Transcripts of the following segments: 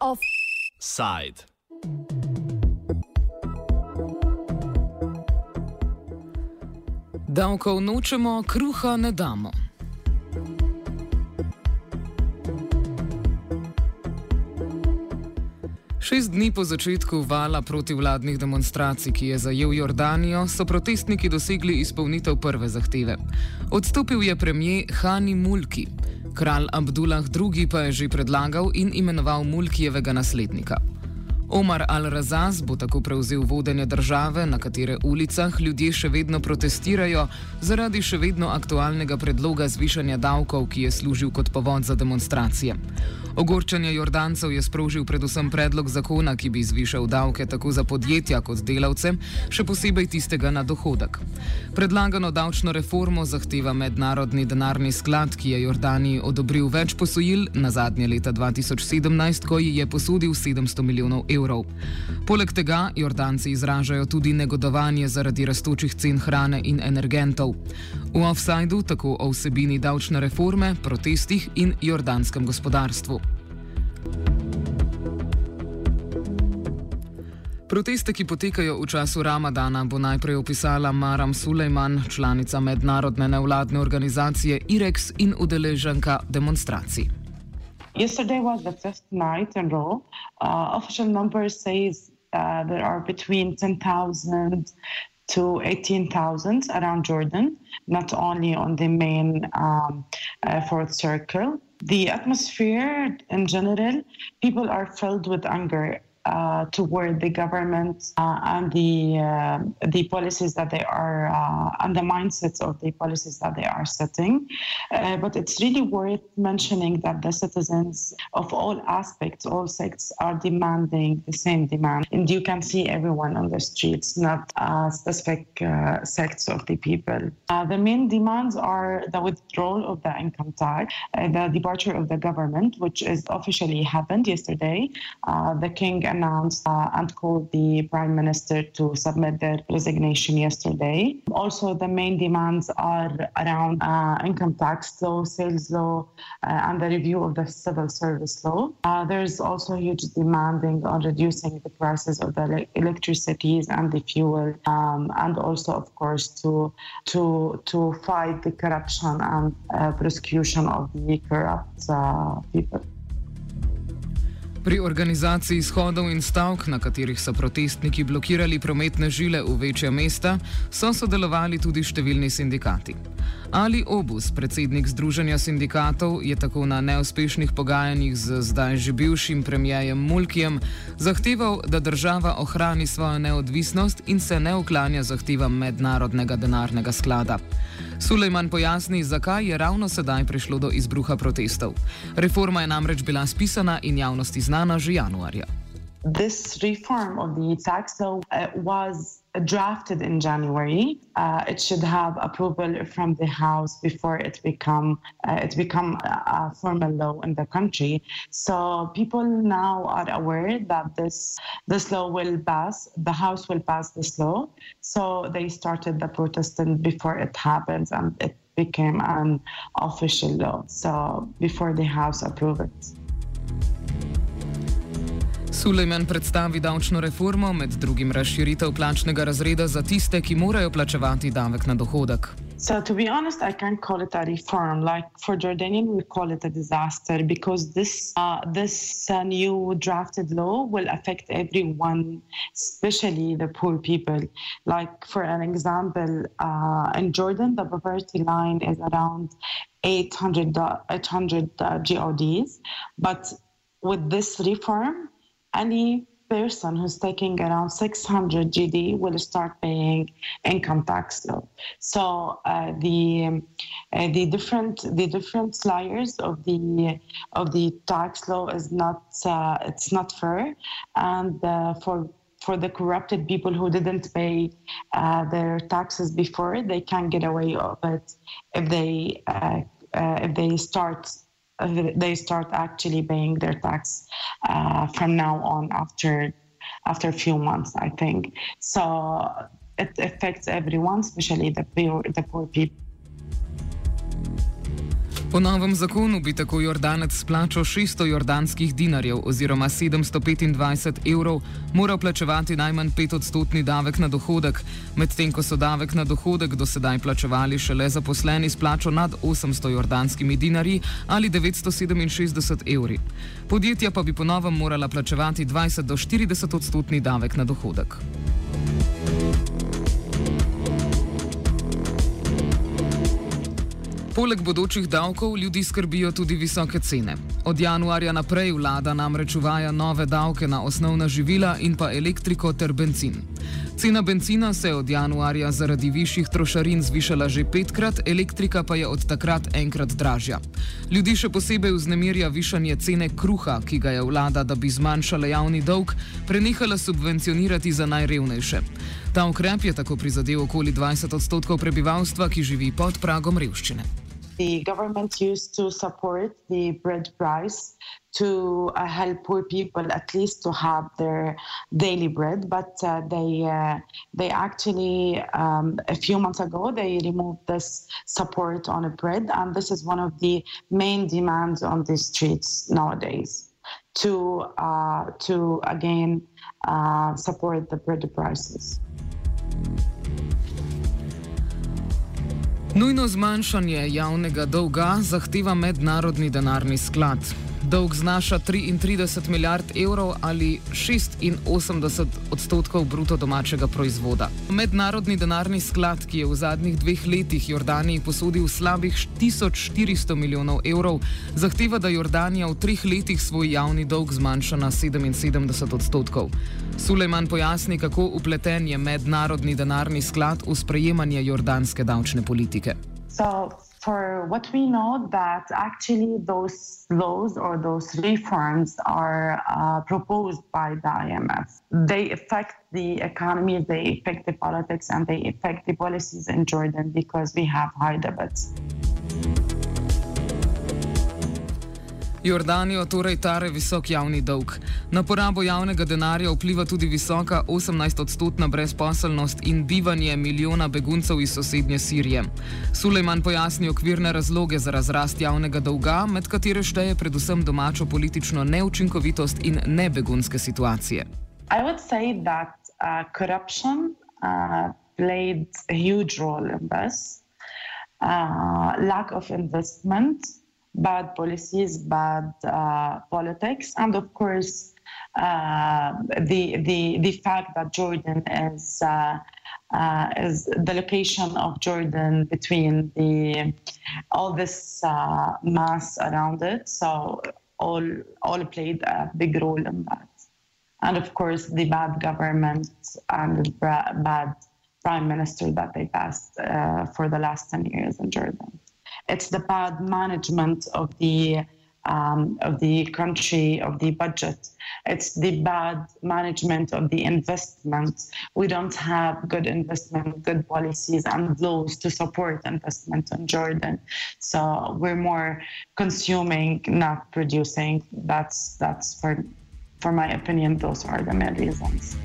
Offside. Davkov nočemo, kruha ne damo. Šest dni po začetku vala protivladnih demonstracij, ki je zajel Jordanijo, so protestniki dosegli izpolnitev prve zahteve. Odstopil je premijer Hani Mulki. Kralj Abdullah II. pa je že predlagal in imenoval Mulkijevega naslednika. Omar al-Razaz bo tako prevzel vodenje države, na katere ulicah ljudje še vedno protestirajo zaradi še vedno aktualnega predloga zvišanja davkov, ki je služil kot povod za demonstracije. Ogorčanje Jordancev je sprožil predvsem predlog zakona, ki bi zvišal davke tako za podjetja kot delavce, še posebej tistega na dohodek. Predlagano davčno reformo zahteva mednarodni denarni sklad, ki je Jordaniji odobril več posojil, na zadnje leta 2017, ko ji je posodil 700 milijonov evrov. Poleg tega Jordanci izražajo tudi negodovanje zaradi rastočih cen hrane in energentov. V offsajdu tako o vsebini davčne reforme, protestih in jordanskem gospodarstvu. Proteste, ki potekajo v času Ramadana, bo najprej opisala Maram Sulejman, članica mednarodne nevladne organizacije IREX in udeleženka demonstracij. Yesterday was the fifth night in a row. Uh, official numbers says uh, there are between 10,000 to 18,000 around Jordan, not only on the main um, uh, fourth circle. The atmosphere in general, people are filled with anger uh, toward the government uh, and the uh, the policies that they are uh, and the mindsets of the policies that they are setting. Uh, but it's really worth mentioning that the citizens of all aspects, all sects, are demanding the same demand, and you can see everyone on the streets, not specific sects of the people. the main demands are the withdrawal of the income tax, the departure of the government, which is officially happened yesterday. the king announced uh, and called the prime minister to submit their resignation yesterday. Also, the main demands are around uh, income tax law, sales law, uh, and the review of the civil service law. Uh, there's also huge demanding on reducing the prices of the electricities and the fuel, um, and also, of course, to to to fight the corruption and uh, prosecution of the corrupt people. Pri organizaciji shodov in stavk, na katerih so protestniki blokirali prometne žile v večja mesta, so sodelovali tudi številni sindikati. Ali Obus, predsednik Združenja sindikatov, je tako na neuspešnih pogajanjih z zdaj že bivšim premijejem Mulkijem zahteval, da država ohrani svojo neodvisnost in se ne uklanja zahtevam mednarodnega denarnega sklada. Sulejman pojasni, zakaj je ravno sedaj prišlo do izbruha protestov. Reforma je namreč bila spisana in javnosti znana že januarja. This reform of the tax law uh, was drafted in January. Uh, it should have approval from the House before it become uh, it become a, a, formal law in the country. So people now are aware that this this law will pass. The House will pass this law. So they started the protesting before it happens, and it became an official law. So before the House approved it. Sulejman predstavi davčno reformo, med drugim razširitev plačnega razreda za tiste, ki morajo plačevati davek na dohodek. So, to be honest, I can't call it a reform. Like for Jordanian, we call it a disaster because this uh, this uh, new drafted law will affect everyone, especially the poor people. Like for an example, uh, in Jordan, the poverty line is around 800 800 uh, GODs, but with this reform, any person who's taking around 600 GD will start paying income tax law. So uh, the uh, the different the different layers of the of the tax law is not uh, it's not fair, and uh, for for the corrupted people who didn't pay uh, their taxes before, they can get away with it if they uh, if they start they start actually paying their tax uh, from now on after after a few months i think so it affects everyone, especially the poor, the poor people. Po novem zakonu bi tako Jordanec splačal 600 jordanskih dinarjev oziroma 725 evrov, moral plačevati najmanj 5 odstotni davek na dohodek, medtem ko so davek na dohodek do sedaj plačevali šele zaposleni s plačo nad 800 jordanskimi dinarji ali 967 evri. Podjetja pa bi po novem morala plačevati 20 do 40 odstotni davek na dohodek. Poleg bodočih davkov ljudi skrbijo tudi visoke cene. Od januarja naprej vlada namreč uvaja nove davke na osnovna živila in pa elektriko ter benzin. Cena benzina se je od januarja zaradi višjih trošarin zvišala že petkrat, elektrika pa je od takrat enkrat dražja. Ljudi še posebej vznemirja višanje cene kruha, ki ga je vlada, da bi zmanjšala javni dolg, prenehala subvencionirati za najrevnejše. Ta ukrep je tako prizadel okoli 20 odstotkov prebivalstva, ki živi pod pragom revščine. The government used to support the bread price to uh, help poor people at least to have their daily bread. But uh, they uh, they actually um, a few months ago they removed this support on a bread, and this is one of the main demands on the streets nowadays to uh, to again uh, support the bread prices. Nujno zmanjšanje javnega dolga zahteva mednarodni denarni sklad. Dolg znaša 33 milijard evrov ali 86 odstotkov bruto domačega proizvoda. Mednarodni denarni sklad, ki je v zadnjih dveh letih Jordaniji posodil slabih 1400 milijonov evrov, zahteva, da Jordanija v treh letih svoj javni dolg zmanjša na 77 odstotkov. Sulejman pojasni, kako upleten je mednarodni denarni sklad v sprejemanje jordanske davčne politike. So, for what we know that actually those laws or those reforms are uh, proposed by the IMF. They affect the economy, they affect the politics, and they affect the policies in Jordan because we have high debts. Jordanijo torej tare visok javni dolg. Na porabo javnega denarja vpliva tudi visoka 18-odstotna brezposelnost in bivanje milijona beguncev iz sosednje Sirije. Sulejman pojasni okvirne razloge za razrast javnega dolga, med katere šteje predvsem domačo politično neučinkovitost in nebegunske situacije. I would say that uh, corruption uh, played a huge role in this. Uh, lack of investment. Bad policies, bad uh, politics, and of course, uh, the the the fact that Jordan is uh, uh is the location of Jordan between the all this uh, mass around it. So all all played a big role in that, and of course, the bad government and the bad prime minister that they passed uh, for the last ten years in Jordan. It's the bad management of the um, of the country, of the budget. It's the bad management of the investment. We don't have good investment, good policies, and laws to support investment in Jordan. So we're more consuming, not producing. That's that's for, for my opinion, those are the main reasons.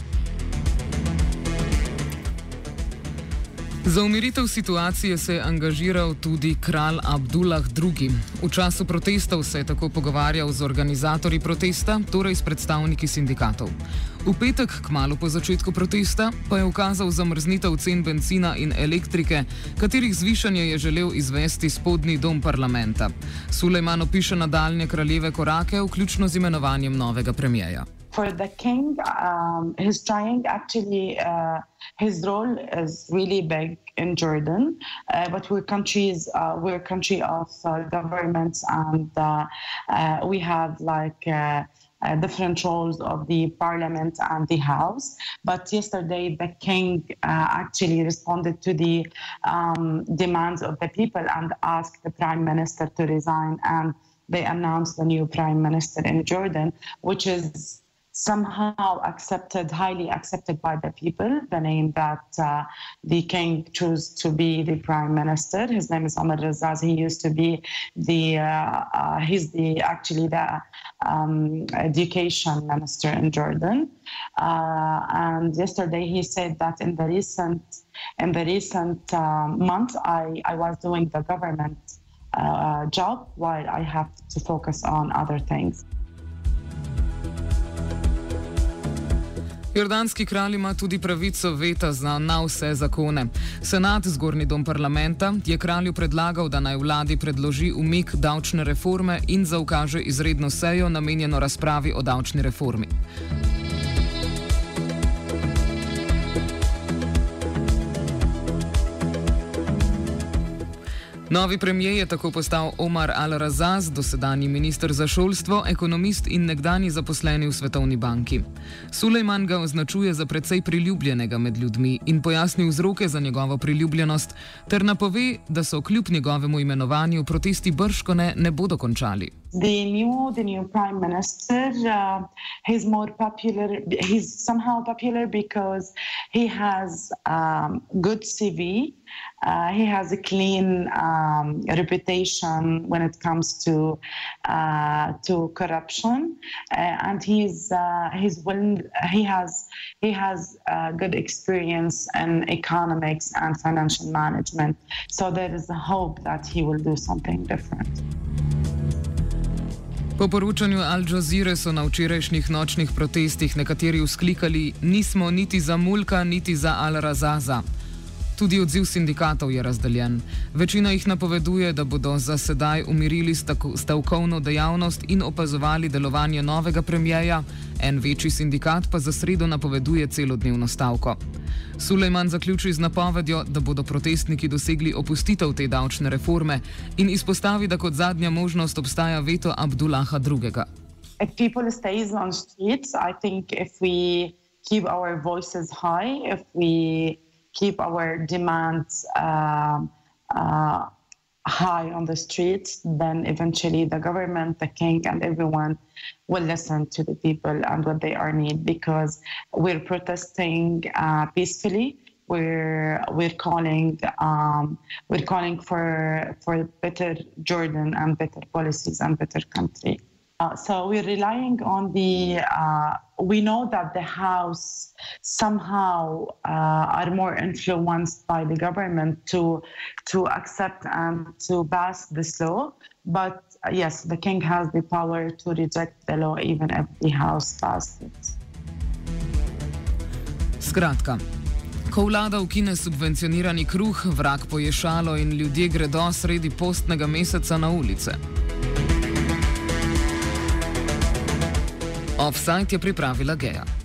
Za umiritev situacije se je angažiral tudi kralj Abdullah II. V času protestov se je tako pogovarjal z organizatorji protesta, torej s predstavniki sindikatov. V petek, kmalo po začetku protesta, pa je ukazal zamrznitev cen benzina in elektrike, katerih zvišanje je želel izvesti spodnji dom parlamenta. Sulejman opiše nadaljne kraljeve korake, vključno z imenovanjem novega premijeja. For the king, um, he's trying actually, uh, his role is really big in Jordan, uh, but we're countries, uh, we're a country of uh, governments, and uh, uh, we have like. different roles of the parliament and the house. But yesterday, the king actually responded to the um, demands of the people and asked the prime minister to resign. And they announced the new prime minister in Jordan, which is somehow accepted, highly accepted by the people, the name that uh, the king chose to be the prime minister. His name is Ahmed Razaz. He used to be the, uh, uh, he's the, actually the um, education minister in Jordan. Uh, and yesterday he said that in the recent, in the recent um, month, I, I was doing the government uh, job while I have to focus on other things. Jordanski kralj ima tudi pravico veta za na vse zakone. Senat, zgornji dom parlamenta, je kralju predlagal, da naj vladi predloži umik davčne reforme in zaukaže izredno sejo namenjeno razpravi o davčni reformi. Novi premijer je tako postal Omar Al-Razaz, dosedanji minister za šolstvo, ekonomist in nekdani zaposleni v Svetovni banki. Sulejman ga označuje za precej priljubljenega med ljudmi in pojasni vzroke za njegovo priljubljenost, ter napove, da so kljub njegovemu imenovanju protesti brškone ne bodo končali. The new the new prime minister uh, he's more popular he's somehow popular because he has um, good cv uh, he has a clean um, reputation when it comes to uh, to corruption. Uh, and he's uh, he's well he has he has good experience in economics and financial management. So there is a hope that he will do something different Po poročanju Al Jazeera so na včerajšnjih nočnih protestih nekateri vzklikali: Nismo niti za Mulka, niti za Al-Razaza. Tudi odziv sindikatov je razdeljen. Večina jih napoveduje, da bodo za sedaj umirili stavkovno dejavnost in opazovali delovanje novega premijeja, en večji sindikat pa za sredo napoveduje celodnevno stavko. Sulejman zaključi z napovedjo, da bodo protestniki dosegli opustitev te davčne reforme in izpostavi, da kot zadnja možnost obstaja veto Abdullaha II. If people stay on streets, I think if we keep our voices high, if we keep our demands uh, uh, high on the streets, then eventually the government, the king, and everyone will listen to the people and what they are need because we're protesting uh, peacefully. We're we're calling um, we're calling for for better Jordan and better policies and better country. Uh, so we're relying on the, uh, we know that the House somehow uh, are more influenced by the government to, to accept and to pass this law. But uh, yes, the king has the power to reject the law even if the House passed it. Skratka. Ko vlada ukine subvencionirani kruh, vrak poješalo in ljudje gredo sredi postnega meseca na ulice. Offside je pripravila Geja.